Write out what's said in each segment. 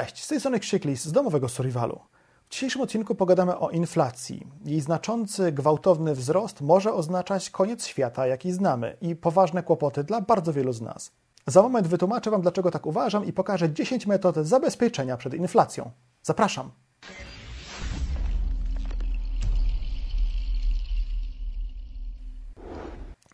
Cześć, z tej strony Krzyklis z domowego Survivalu. W dzisiejszym odcinku pogadamy o inflacji. Jej znaczący, gwałtowny wzrost może oznaczać koniec świata, jaki znamy i poważne kłopoty dla bardzo wielu z nas. Za moment wytłumaczę Wam, dlaczego tak uważam i pokażę 10 metod zabezpieczenia przed inflacją. Zapraszam!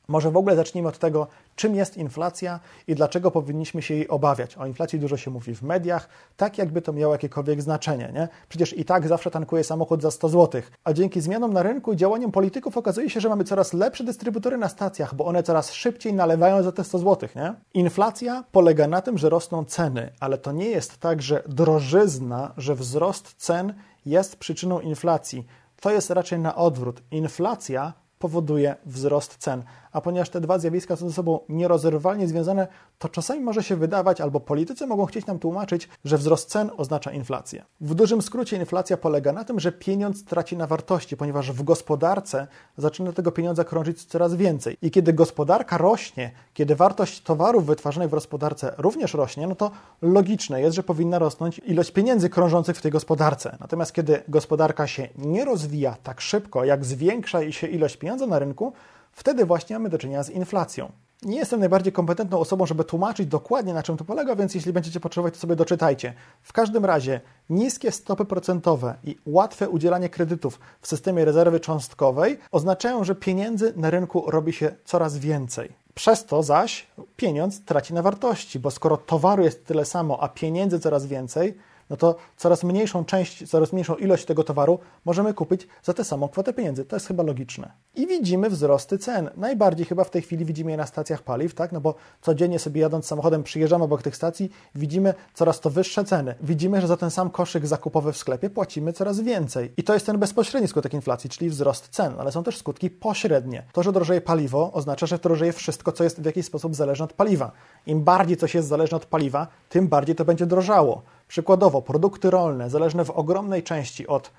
Może w ogóle zacznijmy od tego, czym jest inflacja i dlaczego powinniśmy się jej obawiać. O inflacji dużo się mówi w mediach, tak jakby to miało jakiekolwiek znaczenie. Nie? Przecież i tak zawsze tankuje samochód za 100 zł, a dzięki zmianom na rynku i działaniom polityków okazuje się, że mamy coraz lepsze dystrybutory na stacjach, bo one coraz szybciej nalewają za te 100 zł. Nie? Inflacja polega na tym, że rosną ceny, ale to nie jest tak, że drożyzna, że wzrost cen jest przyczyną inflacji. To jest raczej na odwrót. Inflacja powoduje wzrost cen. A ponieważ te dwa zjawiska są ze sobą nierozerwalnie związane, to czasami może się wydawać, albo politycy mogą chcieć nam tłumaczyć, że wzrost cen oznacza inflację. W dużym skrócie inflacja polega na tym, że pieniądz traci na wartości, ponieważ w gospodarce zaczyna tego pieniądza krążyć coraz więcej. I kiedy gospodarka rośnie, kiedy wartość towarów wytwarzanych w gospodarce również rośnie, no to logiczne jest, że powinna rosnąć ilość pieniędzy krążących w tej gospodarce. Natomiast kiedy gospodarka się nie rozwija tak szybko, jak zwiększa się ilość pieniądza na rynku, wtedy właśnie mamy do czynienia z inflacją. Nie jestem najbardziej kompetentną osobą, żeby tłumaczyć dokładnie na czym to polega, więc jeśli będziecie potrzebować, to sobie doczytajcie. W każdym razie niskie stopy procentowe i łatwe udzielanie kredytów w systemie rezerwy cząstkowej oznaczają, że pieniędzy na rynku robi się coraz więcej. Przez to zaś pieniądz traci na wartości, bo skoro towaru jest tyle samo, a pieniędzy coraz więcej, no to coraz mniejszą część, coraz mniejszą ilość tego towaru możemy kupić za tę samą kwotę pieniędzy. To jest chyba logiczne. I widzimy wzrosty cen. Najbardziej chyba w tej chwili widzimy je na stacjach paliw, tak? No bo codziennie sobie jadąc samochodem przyjeżdżamy obok tych stacji, widzimy coraz to wyższe ceny. Widzimy, że za ten sam koszyk zakupowy w sklepie płacimy coraz więcej. I to jest ten bezpośredni skutek inflacji, czyli wzrost cen, ale są też skutki pośrednie. To, że drożeje paliwo, oznacza, że drożeje wszystko, co jest w jakiś sposób zależne od paliwa. Im bardziej coś jest zależne od paliwa, tym bardziej to będzie drożało. Przykładowo, produkty rolne zależne w ogromnej części od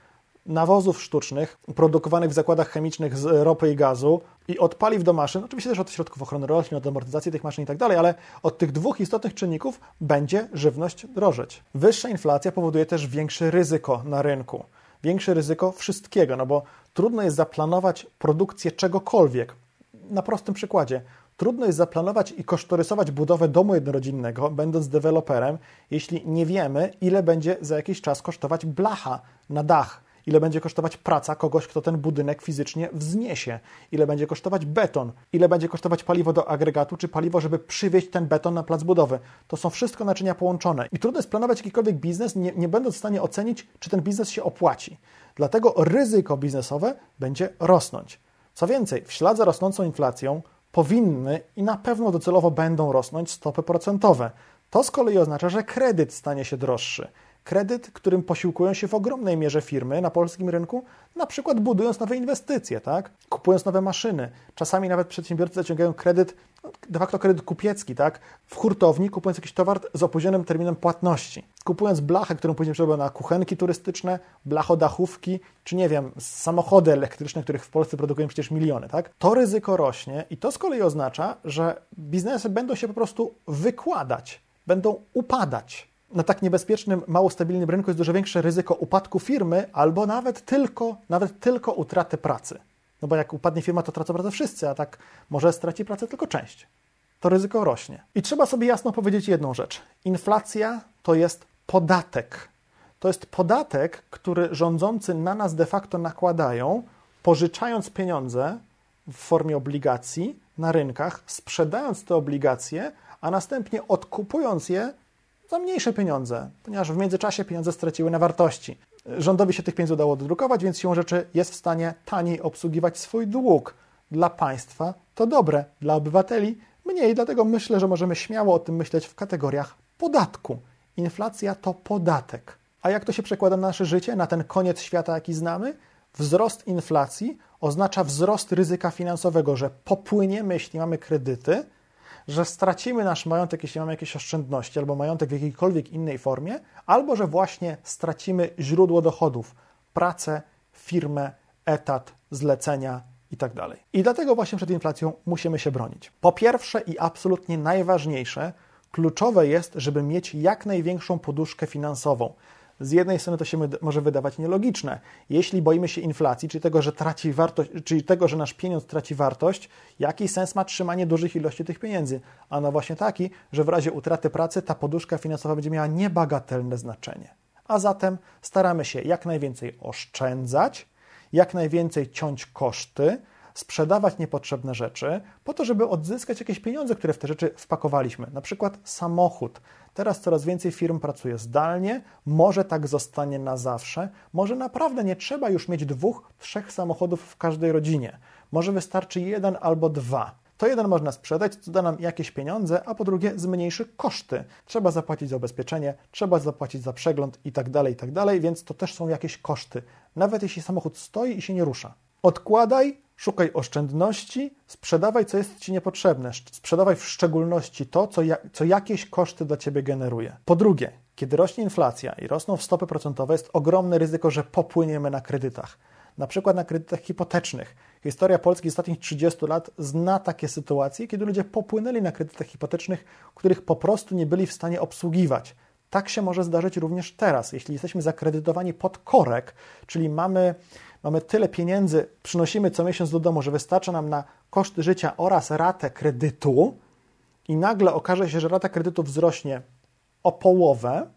nawozów sztucznych produkowanych w zakładach chemicznych z ropy i gazu i od paliw do maszyn, oczywiście też od środków ochrony roślin, od amortyzacji tych maszyn i tak dalej, ale od tych dwóch istotnych czynników będzie żywność drożeć. Wyższa inflacja powoduje też większe ryzyko na rynku. Większe ryzyko wszystkiego, no bo trudno jest zaplanować produkcję czegokolwiek. Na prostym przykładzie, Trudno jest zaplanować i kosztorysować budowę domu jednorodzinnego, będąc deweloperem, jeśli nie wiemy, ile będzie za jakiś czas kosztować blacha na dach, ile będzie kosztować praca kogoś, kto ten budynek fizycznie wzniesie, ile będzie kosztować beton, ile będzie kosztować paliwo do agregatu, czy paliwo, żeby przywieźć ten beton na plac budowy. To są wszystko naczynia połączone i trudno jest planować jakikolwiek biznes, nie, nie będąc w stanie ocenić, czy ten biznes się opłaci. Dlatego ryzyko biznesowe będzie rosnąć. Co więcej, w ślad za rosnącą inflacją powinny i na pewno docelowo będą rosnąć stopy procentowe. To z kolei oznacza, że kredyt stanie się droższy. Kredyt, którym posiłkują się w ogromnej mierze firmy na polskim rynku, na przykład budując nowe inwestycje, tak? kupując nowe maszyny. Czasami nawet przedsiębiorcy zaciągają kredyt, no, de facto kredyt kupiecki, tak? w hurtowni, kupując jakiś towar z opóźnionym terminem płatności. Kupując blachę, którą później trzeba na kuchenki turystyczne, blachodachówki, czy nie wiem, samochody elektryczne, których w Polsce produkują przecież miliony. Tak? To ryzyko rośnie i to z kolei oznacza, że biznesy będą się po prostu wykładać, będą upadać na tak niebezpiecznym, mało stabilnym rynku jest dużo większe ryzyko upadku firmy albo nawet tylko, nawet tylko utraty pracy. No bo jak upadnie firma, to tracą pracę wszyscy, a tak może straci pracę tylko część. To ryzyko rośnie. I trzeba sobie jasno powiedzieć jedną rzecz. Inflacja to jest podatek. To jest podatek, który rządzący na nas de facto nakładają, pożyczając pieniądze w formie obligacji na rynkach, sprzedając te obligacje, a następnie odkupując je za mniejsze pieniądze, ponieważ w międzyczasie pieniądze straciły na wartości. Rządowi się tych pieniędzy udało dodrukować, więc siłą rzeczy jest w stanie taniej obsługiwać swój dług. Dla państwa to dobre, dla obywateli mniej, dlatego myślę, że możemy śmiało o tym myśleć w kategoriach podatku. Inflacja to podatek. A jak to się przekłada na nasze życie, na ten koniec świata, jaki znamy? Wzrost inflacji oznacza wzrost ryzyka finansowego, że popłyniemy, jeśli mamy kredyty, że stracimy nasz majątek, jeśli mamy jakieś oszczędności, albo majątek w jakiejkolwiek innej formie, albo że właśnie stracimy źródło dochodów, pracę, firmę, etat, zlecenia itd. I tak dlatego właśnie przed inflacją musimy się bronić. Po pierwsze i absolutnie najważniejsze, Kluczowe jest, żeby mieć jak największą poduszkę finansową. Z jednej strony to się może wydawać nielogiczne. Jeśli boimy się inflacji, czyli tego, że traci wartość, czyli tego, że nasz pieniądz traci wartość, jaki sens ma trzymanie dużych ilości tych pieniędzy? A no właśnie taki, że w razie utraty pracy ta poduszka finansowa będzie miała niebagatelne znaczenie. A zatem staramy się jak najwięcej oszczędzać, jak najwięcej ciąć koszty, sprzedawać niepotrzebne rzeczy, po to, żeby odzyskać jakieś pieniądze, które w te rzeczy wpakowaliśmy. Na przykład samochód. Teraz coraz więcej firm pracuje zdalnie, może tak zostanie na zawsze, może naprawdę nie trzeba już mieć dwóch, trzech samochodów w każdej rodzinie. Może wystarczy jeden albo dwa. To jeden można sprzedać, co da nam jakieś pieniądze, a po drugie zmniejszy koszty. Trzeba zapłacić za ubezpieczenie, trzeba zapłacić za przegląd i tak dalej, i tak więc to też są jakieś koszty. Nawet jeśli samochód stoi i się nie rusza. Odkładaj, szukaj oszczędności, sprzedawaj, co jest Ci niepotrzebne. Sprzedawaj w szczególności to, co, ja, co jakieś koszty dla Ciebie generuje. Po drugie, kiedy rośnie inflacja i rosną stopy procentowe, jest ogromne ryzyko, że popłyniemy na kredytach. Na przykład na kredytach hipotecznych. Historia Polski z ostatnich 30 lat zna takie sytuacje, kiedy ludzie popłynęli na kredytach hipotecznych, których po prostu nie byli w stanie obsługiwać. Tak się może zdarzyć również teraz, jeśli jesteśmy zakredytowani pod korek, czyli mamy mamy tyle pieniędzy, przynosimy co miesiąc do domu, że wystarcza nam na koszty życia oraz ratę kredytu, i nagle okaże się, że rata kredytu wzrośnie o połowę,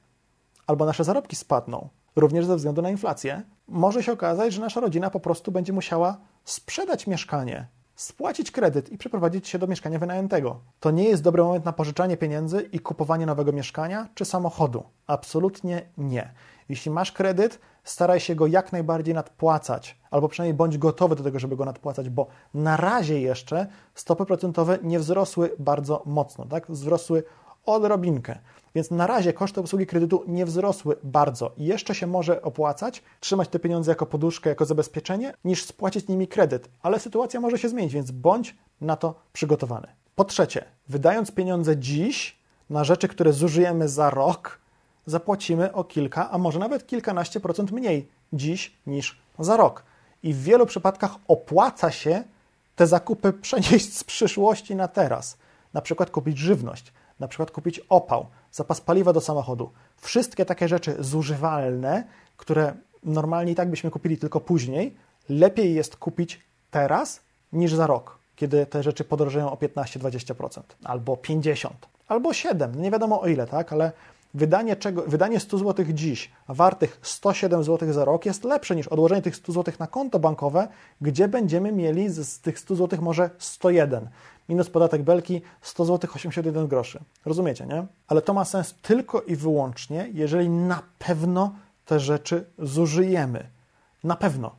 albo nasze zarobki spadną, również ze względu na inflację, może się okazać, że nasza rodzina po prostu będzie musiała sprzedać mieszkanie, spłacić kredyt i przeprowadzić się do mieszkania wynajętego. To nie jest dobry moment na pożyczanie pieniędzy i kupowanie nowego mieszkania czy samochodu. Absolutnie nie. Jeśli masz kredyt, staraj się go jak najbardziej nadpłacać, albo przynajmniej bądź gotowy do tego, żeby go nadpłacać, bo na razie jeszcze stopy procentowe nie wzrosły bardzo mocno, tak? Wzrosły odrobinkę. Więc na razie koszty obsługi kredytu nie wzrosły bardzo jeszcze się może opłacać trzymać te pieniądze jako poduszkę, jako zabezpieczenie, niż spłacić nimi kredyt. Ale sytuacja może się zmienić, więc bądź na to przygotowany. Po trzecie, wydając pieniądze dziś na rzeczy, które zużyjemy za rok, zapłacimy o kilka, a może nawet kilkanaście procent mniej dziś niż za rok. I w wielu przypadkach opłaca się te zakupy przenieść z przyszłości na teraz. Na przykład kupić żywność, na przykład kupić opał, zapas paliwa do samochodu. Wszystkie takie rzeczy zużywalne, które normalnie i tak byśmy kupili tylko później, lepiej jest kupić teraz niż za rok, kiedy te rzeczy podrożeją o 15-20%, albo 50%, albo 7%. No nie wiadomo o ile, tak, ale wydanie, czego, wydanie 100 zł dziś, wartych 107 zł za rok, jest lepsze niż odłożenie tych 100 zł na konto bankowe, gdzie będziemy mieli z, z tych 100 zł może 101 minus podatek belki 100 zł 81 groszy. Rozumiecie, nie? Ale to ma sens tylko i wyłącznie, jeżeli na pewno te rzeczy zużyjemy. Na pewno.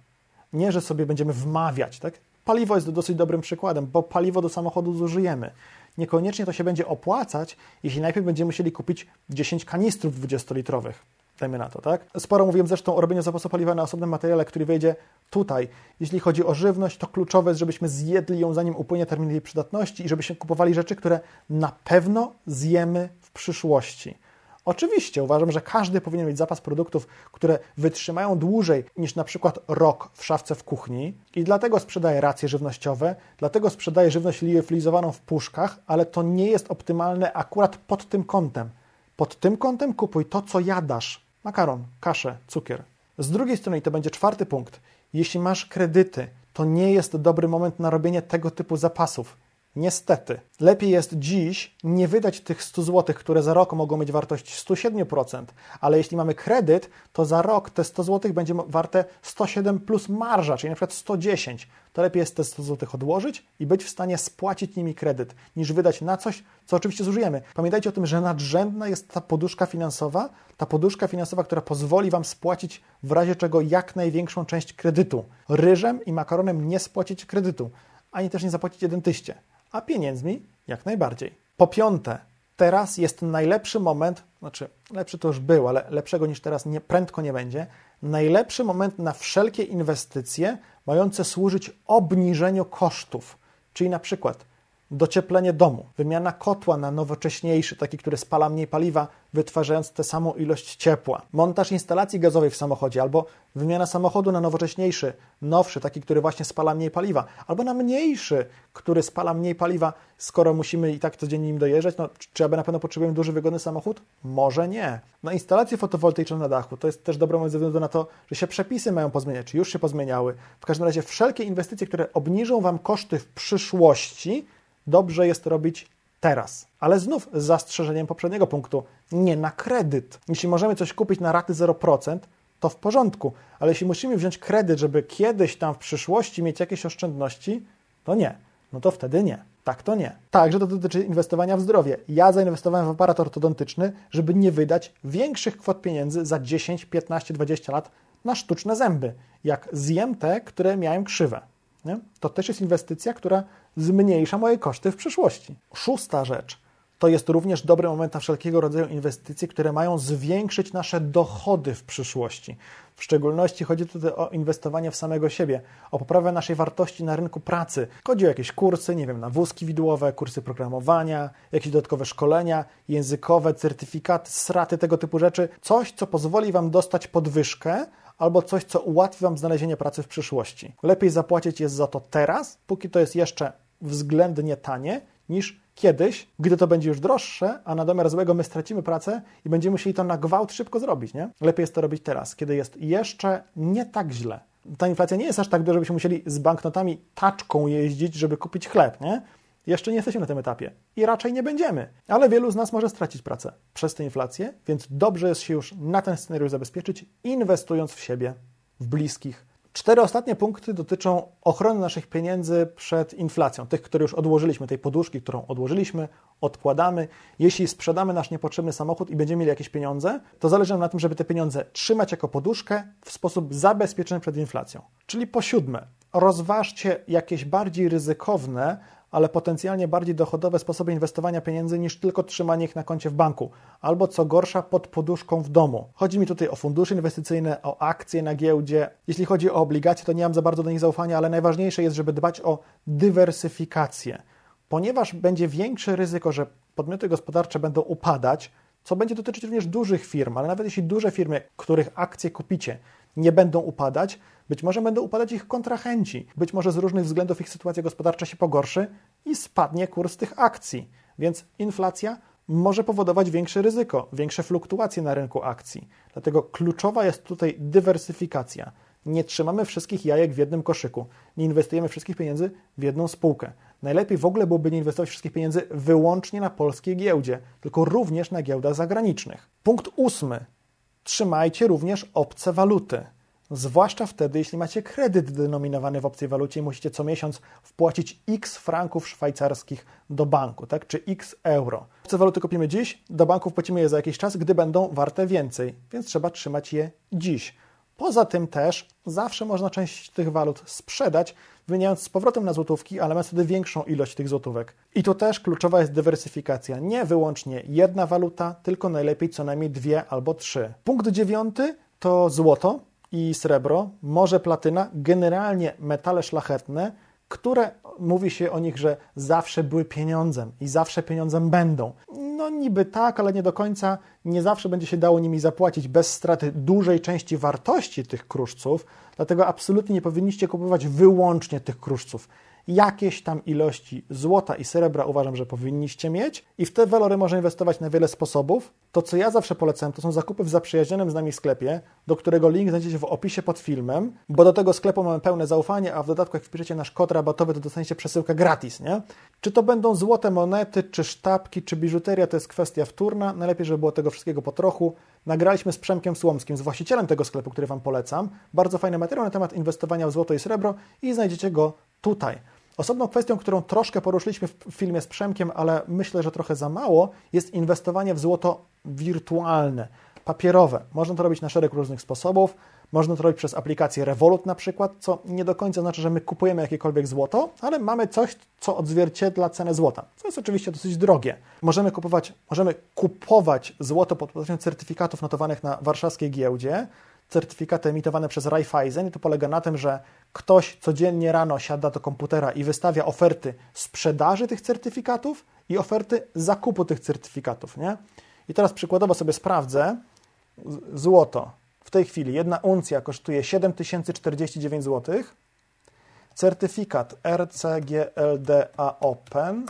Nie, że sobie będziemy wmawiać, tak? Paliwo jest dosyć dobrym przykładem, bo paliwo do samochodu zużyjemy niekoniecznie to się będzie opłacać, jeśli najpierw będziemy musieli kupić 10 kanistrów 20-litrowych. Dajmy na to, tak? Sporo mówiłem zresztą o robieniu zapasu paliwa na osobnym materiale, który wejdzie tutaj. Jeśli chodzi o żywność, to kluczowe jest, żebyśmy zjedli ją zanim upłynie termin jej przydatności i żebyśmy kupowali rzeczy, które na pewno zjemy w przyszłości. Oczywiście uważam, że każdy powinien mieć zapas produktów, które wytrzymają dłużej niż na przykład rok w szafce w kuchni i dlatego sprzedaję racje żywnościowe, dlatego sprzedaję żywność liofilizowaną w puszkach, ale to nie jest optymalne akurat pod tym kątem. Pod tym kątem kupuj to, co jadasz. Makaron, kaszę, cukier. Z drugiej strony, i to będzie czwarty punkt, jeśli masz kredyty, to nie jest dobry moment na robienie tego typu zapasów. Niestety, lepiej jest dziś nie wydać tych 100 zł, które za rok mogą mieć wartość 107%, ale jeśli mamy kredyt, to za rok te 100 zł będzie warte 107 plus marża, czyli na przykład 110. To lepiej jest te 100 zł odłożyć i być w stanie spłacić nimi kredyt, niż wydać na coś, co oczywiście zużyjemy. Pamiętajcie o tym, że nadrzędna jest ta poduszka finansowa, ta poduszka finansowa, która pozwoli Wam spłacić w razie czego jak największą część kredytu. Ryżem i makaronem nie spłacić kredytu, ani też nie zapłacić dentyście a pieniędzmi jak najbardziej. Po piąte, teraz jest najlepszy moment, znaczy lepszy to już był, ale lepszego niż teraz nie, prędko nie będzie, najlepszy moment na wszelkie inwestycje mające służyć obniżeniu kosztów. Czyli na przykład docieplenie domu, wymiana kotła na nowocześniejszy, taki, który spala mniej paliwa, wytwarzając tę samą ilość ciepła, montaż instalacji gazowej w samochodzie, albo wymiana samochodu na nowocześniejszy, nowszy, taki, który właśnie spala mniej paliwa, albo na mniejszy, który spala mniej paliwa, skoro musimy i tak codziennie nim dojeżdżać, no, czy aby na pewno potrzebujemy duży, wygodny samochód? Może nie. No instalacje fotowoltaiczne na dachu to jest też dobry ze względu na to, że się przepisy mają pozmieniać, czy już się pozmieniały. W każdym razie wszelkie inwestycje, które obniżą Wam koszty w przyszłości, dobrze jest robić teraz. Ale znów z zastrzeżeniem poprzedniego punktu, nie na kredyt. Jeśli możemy coś kupić na raty 0%, to w porządku, ale jeśli musimy wziąć kredyt, żeby kiedyś tam w przyszłości mieć jakieś oszczędności, to nie. No to wtedy nie. Tak to nie. Także to dotyczy inwestowania w zdrowie. Ja zainwestowałem w aparat ortodontyczny, żeby nie wydać większych kwot pieniędzy za 10, 15, 20 lat na sztuczne zęby, jak zjem te, które miałem krzywe. Nie? To też jest inwestycja, która zmniejsza moje koszty w przyszłości. Szósta rzecz to jest również dobry moment na wszelkiego rodzaju inwestycje, które mają zwiększyć nasze dochody w przyszłości. W szczególności chodzi tutaj o inwestowanie w samego siebie, o poprawę naszej wartości na rynku pracy. Chodzi o jakieś kursy, nie wiem, na wózki widłowe, kursy programowania, jakieś dodatkowe szkolenia językowe, certyfikaty, straty, tego typu rzeczy. Coś, co pozwoli Wam dostać podwyżkę, albo coś, co ułatwi Wam znalezienie pracy w przyszłości. Lepiej zapłacić jest za to teraz, póki to jest jeszcze względnie tanie, niż kiedyś, gdy to będzie już droższe, a na domiar złego my stracimy pracę i będziemy musieli to na gwałt szybko zrobić, nie? Lepiej jest to robić teraz, kiedy jest jeszcze nie tak źle. Ta inflacja nie jest aż tak duża, żebyśmy musieli z banknotami taczką jeździć, żeby kupić chleb, nie? Jeszcze nie jesteśmy na tym etapie i raczej nie będziemy, ale wielu z nas może stracić pracę przez tę inflację, więc dobrze jest się już na ten scenariusz zabezpieczyć, inwestując w siebie, w bliskich, Cztery ostatnie punkty dotyczą ochrony naszych pieniędzy przed inflacją, tych, które już odłożyliśmy, tej poduszki, którą odłożyliśmy, odkładamy. Jeśli sprzedamy nasz niepotrzebny samochód i będziemy mieli jakieś pieniądze, to zależy nam na tym, żeby te pieniądze trzymać jako poduszkę w sposób zabezpieczony przed inflacją. Czyli po siódme, rozważcie jakieś bardziej ryzykowne, ale potencjalnie bardziej dochodowe sposoby inwestowania pieniędzy niż tylko trzymanie ich na koncie w banku, albo co gorsza pod poduszką w domu. Chodzi mi tutaj o fundusze inwestycyjne, o akcje na giełdzie. Jeśli chodzi o obligacje, to nie mam za bardzo do nich zaufania, ale najważniejsze jest, żeby dbać o dywersyfikację. Ponieważ będzie większe ryzyko, że podmioty gospodarcze będą upadać, co będzie dotyczyć również dużych firm, ale nawet jeśli duże firmy, których akcje kupicie, nie będą upadać, być może będą upadać ich kontrahenci, być może z różnych względów ich sytuacja gospodarcza się pogorszy i spadnie kurs tych akcji. Więc inflacja może powodować większe ryzyko, większe fluktuacje na rynku akcji. Dlatego kluczowa jest tutaj dywersyfikacja. Nie trzymamy wszystkich jajek w jednym koszyku, nie inwestujemy wszystkich pieniędzy w jedną spółkę. Najlepiej w ogóle byłoby nie inwestować wszystkich pieniędzy wyłącznie na polskiej giełdzie, tylko również na giełdach zagranicznych. Punkt ósmy. Trzymajcie również obce waluty. Zwłaszcza wtedy, jeśli macie kredyt denominowany w obcej walucie i musicie co miesiąc wpłacić x franków szwajcarskich do banku, tak? czy x euro. Obce waluty kupimy dziś, do banków płacimy je za jakiś czas, gdy będą warte więcej, więc trzeba trzymać je dziś. Poza tym też zawsze można część tych walut sprzedać, wymieniając z powrotem na złotówki, ale mając wtedy większą ilość tych złotówek. I tu też kluczowa jest dywersyfikacja. Nie wyłącznie jedna waluta, tylko najlepiej co najmniej dwie albo trzy. Punkt dziewiąty to złoto i srebro, może platyna, generalnie metale szlachetne, które mówi się o nich, że zawsze były pieniądzem i zawsze pieniądzem będą. No niby tak, ale nie do końca. Nie zawsze będzie się dało nimi zapłacić bez straty dużej części wartości tych kruszców, dlatego absolutnie nie powinniście kupować wyłącznie tych kruszców jakieś tam ilości złota i srebra uważam, że powinniście mieć i w te walory można inwestować na wiele sposobów. To, co ja zawsze polecam, to są zakupy w zaprzyjaźnionym z nami sklepie, do którego link znajdziecie w opisie pod filmem, bo do tego sklepu mamy pełne zaufanie, a w dodatku jak wpiszecie nasz kod rabatowy, to dostaniecie przesyłkę gratis, nie? Czy to będą złote monety, czy sztabki, czy biżuteria, to jest kwestia wtórna. Najlepiej, żeby było tego wszystkiego po trochu. Nagraliśmy z Przemkiem Słomskim, z właścicielem tego sklepu, który Wam polecam. Bardzo fajny materiał na temat inwestowania w złoto i srebro i znajdziecie go tutaj. Osobną kwestią, którą troszkę poruszyliśmy w filmie z Przemkiem, ale myślę, że trochę za mało, jest inwestowanie w złoto wirtualne, papierowe. Można to robić na szereg różnych sposobów. Można to robić przez aplikację Revolut na przykład, co nie do końca znaczy, że my kupujemy jakiekolwiek złoto, ale mamy coś, co odzwierciedla cenę złota, co jest oczywiście dosyć drogie. Możemy kupować, możemy kupować złoto pod postacią certyfikatów notowanych na warszawskiej giełdzie, certyfikaty emitowane przez Raiffeisen i to polega na tym, że ktoś codziennie rano siada do komputera i wystawia oferty sprzedaży tych certyfikatów i oferty zakupu tych certyfikatów, nie? I teraz przykładowo sobie sprawdzę złoto. W tej chwili jedna uncja kosztuje 7049 zł. Certyfikat RCGLDA Open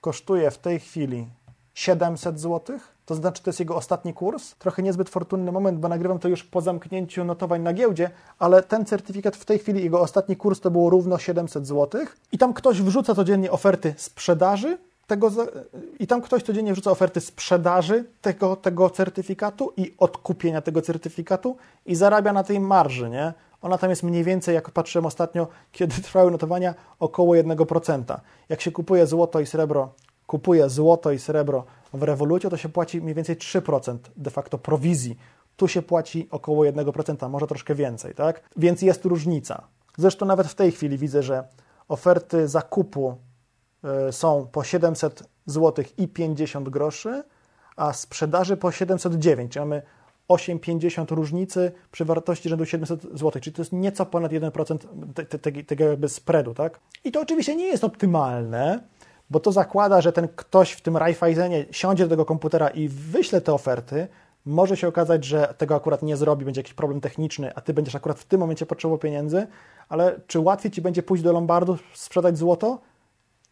kosztuje w tej chwili 700 zł. To znaczy, to jest jego ostatni kurs. Trochę niezbyt fortunny moment, bo nagrywam to już po zamknięciu notowań na giełdzie, ale ten certyfikat w tej chwili, jego ostatni kurs to było równo 700 zł. I tam ktoś wrzuca codziennie oferty sprzedaży tego, i tam ktoś codziennie wrzuca oferty sprzedaży tego, tego certyfikatu i odkupienia tego certyfikatu i zarabia na tej marży, nie? Ona tam jest mniej więcej, jak patrzyłem ostatnio, kiedy trwały notowania, około 1%. Jak się kupuje złoto i srebro, kupuje złoto i srebro w rewolucie, to się płaci mniej więcej 3% de facto prowizji. Tu się płaci około 1%, może troszkę więcej, tak? Więc jest różnica. Zresztą nawet w tej chwili widzę, że oferty zakupu y, są po 700 zł i 50 groszy, a sprzedaży po 709, czyli mamy 8,50 różnicy przy wartości rzędu 700 zł, czyli to jest nieco ponad 1% te, te, tego jakby spreadu, tak? I to oczywiście nie jest optymalne, bo to zakłada, że ten ktoś w tym Raiffeisenie siądzie do tego komputera i wyśle te oferty, może się okazać, że tego akurat nie zrobi, będzie jakiś problem techniczny, a ty będziesz akurat w tym momencie potrzebował pieniędzy, ale czy łatwiej ci będzie pójść do Lombardu, sprzedać złoto?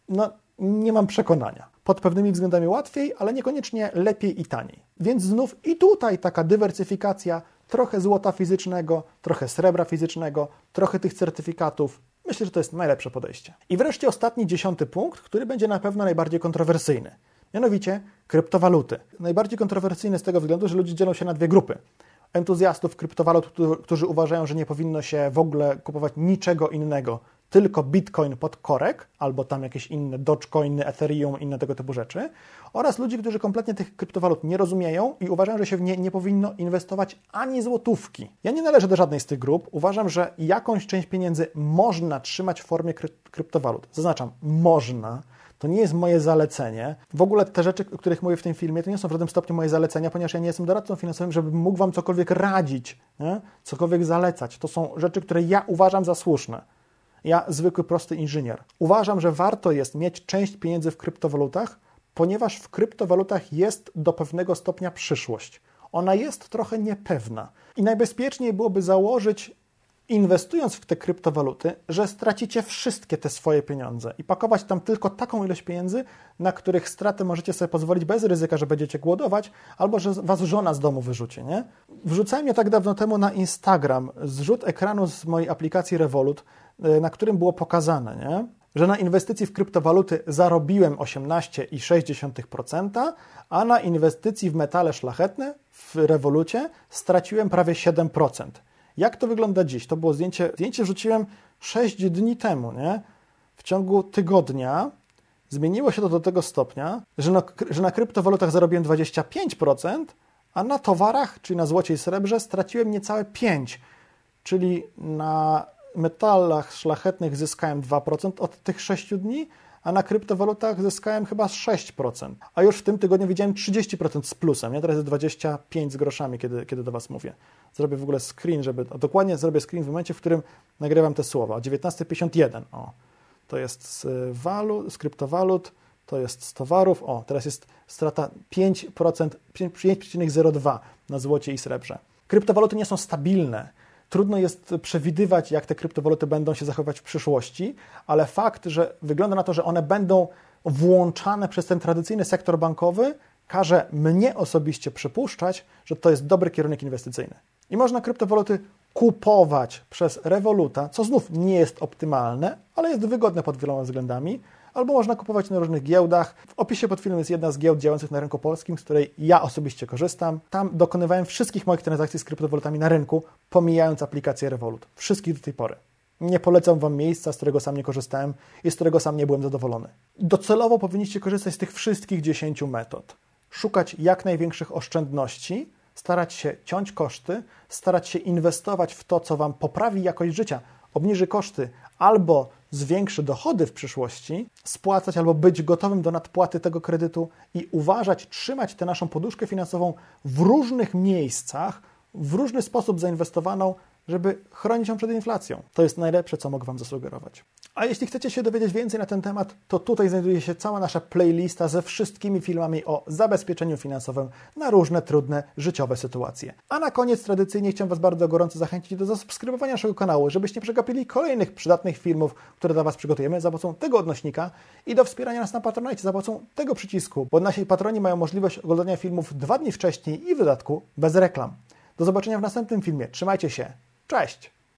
No, nie mam przekonania. Pod pewnymi względami łatwiej, ale niekoniecznie lepiej i taniej. Więc znów i tutaj taka dywersyfikacja, trochę złota fizycznego, trochę srebra fizycznego, trochę tych certyfikatów. Myślę, że to jest najlepsze podejście. I wreszcie ostatni, dziesiąty punkt, który będzie na pewno najbardziej kontrowersyjny. Mianowicie kryptowaluty. Najbardziej kontrowersyjny z tego względu, że ludzie dzielą się na dwie grupy. Entuzjastów kryptowalut, którzy uważają, że nie powinno się w ogóle kupować niczego innego tylko Bitcoin pod korek, albo tam jakieś inne Dogecoiny, Ethereum, inne tego typu rzeczy, oraz ludzi, którzy kompletnie tych kryptowalut nie rozumieją i uważają, że się w nie nie powinno inwestować ani złotówki. Ja nie należę do żadnej z tych grup. Uważam, że jakąś część pieniędzy można trzymać w formie kry kryptowalut. Zaznaczam, można. To nie jest moje zalecenie. W ogóle te rzeczy, o których mówię w tym filmie, to nie są w żadnym stopniu moje zalecenia, ponieważ ja nie jestem doradcą finansowym, żebym mógł Wam cokolwiek radzić, nie? cokolwiek zalecać. To są rzeczy, które ja uważam za słuszne. Ja, zwykły, prosty inżynier, uważam, że warto jest mieć część pieniędzy w kryptowalutach, ponieważ w kryptowalutach jest do pewnego stopnia przyszłość. Ona jest trochę niepewna i najbezpieczniej byłoby założyć, inwestując w te kryptowaluty, że stracicie wszystkie te swoje pieniądze i pakować tam tylko taką ilość pieniędzy, na których straty możecie sobie pozwolić bez ryzyka, że będziecie głodować, albo że was żona z domu wyrzuci. Nie? Wrzucałem je tak dawno temu na Instagram zrzut ekranu z mojej aplikacji Revolut, Y, na którym było pokazane, nie? że na inwestycji w kryptowaluty zarobiłem 18,6%, a na inwestycji w metale szlachetne w rewolucie straciłem prawie 7%. Jak to wygląda dziś? To było zdjęcie, zdjęcie wrzuciłem 6 dni temu, nie? W ciągu tygodnia zmieniło się to do tego stopnia, że na, że na kryptowalutach zarobiłem 25%, a na towarach, czyli na złocie i srebrze, straciłem niecałe 5%. Czyli na metalach szlachetnych zyskałem 2% od tych 6 dni, a na kryptowalutach zyskałem chyba 6%. A już w tym tygodniu widziałem 30% z plusem. Ja teraz jest 25 z groszami, kiedy, kiedy do Was mówię. Zrobię w ogóle screen, żeby. Dokładnie zrobię screen w momencie, w którym nagrywam te słowa. 19,51. O, to jest z, walut, z kryptowalut, to jest z towarów. O, teraz jest strata 5%, 5,02 na złocie i srebrze. Kryptowaluty nie są stabilne Trudno jest przewidywać, jak te kryptowaluty będą się zachowywać w przyszłości, ale fakt, że wygląda na to, że one będą włączane przez ten tradycyjny sektor bankowy, każe mnie osobiście przypuszczać, że to jest dobry kierunek inwestycyjny. I można kryptowaluty kupować przez Revoluta, co znów nie jest optymalne, ale jest wygodne pod wieloma względami, albo można kupować na różnych giełdach. W opisie pod filmem jest jedna z giełd działających na rynku polskim, z której ja osobiście korzystam. Tam dokonywałem wszystkich moich transakcji z kryptowalutami na rynku, pomijając aplikację Revolut. Wszystkich do tej pory. Nie polecam Wam miejsca, z którego sam nie korzystałem i z którego sam nie byłem zadowolony. Docelowo powinniście korzystać z tych wszystkich 10 metod. Szukać jak największych oszczędności, starać się ciąć koszty, starać się inwestować w to, co Wam poprawi jakość życia, obniży koszty albo zwiększy dochody w przyszłości, spłacać albo być gotowym do nadpłaty tego kredytu i uważać, trzymać tę naszą poduszkę finansową w różnych miejscach, w różny sposób zainwestowaną, żeby chronić ją przed inflacją. To jest najlepsze, co mogę Wam zasugerować. A jeśli chcecie się dowiedzieć więcej na ten temat, to tutaj znajduje się cała nasza playlista ze wszystkimi filmami o zabezpieczeniu finansowym na różne trudne życiowe sytuacje. A na koniec tradycyjnie chciałem Was bardzo gorąco zachęcić do zasubskrybowania naszego kanału, żebyście przegapili kolejnych przydatnych filmów, które dla Was przygotujemy za pomocą tego odnośnika i do wspierania nas na Patronite za pomocą tego przycisku, bo nasi patroni mają możliwość oglądania filmów dwa dni wcześniej i w dodatku bez reklam. Do zobaczenia w następnym filmie. Trzymajcie się. Cześć!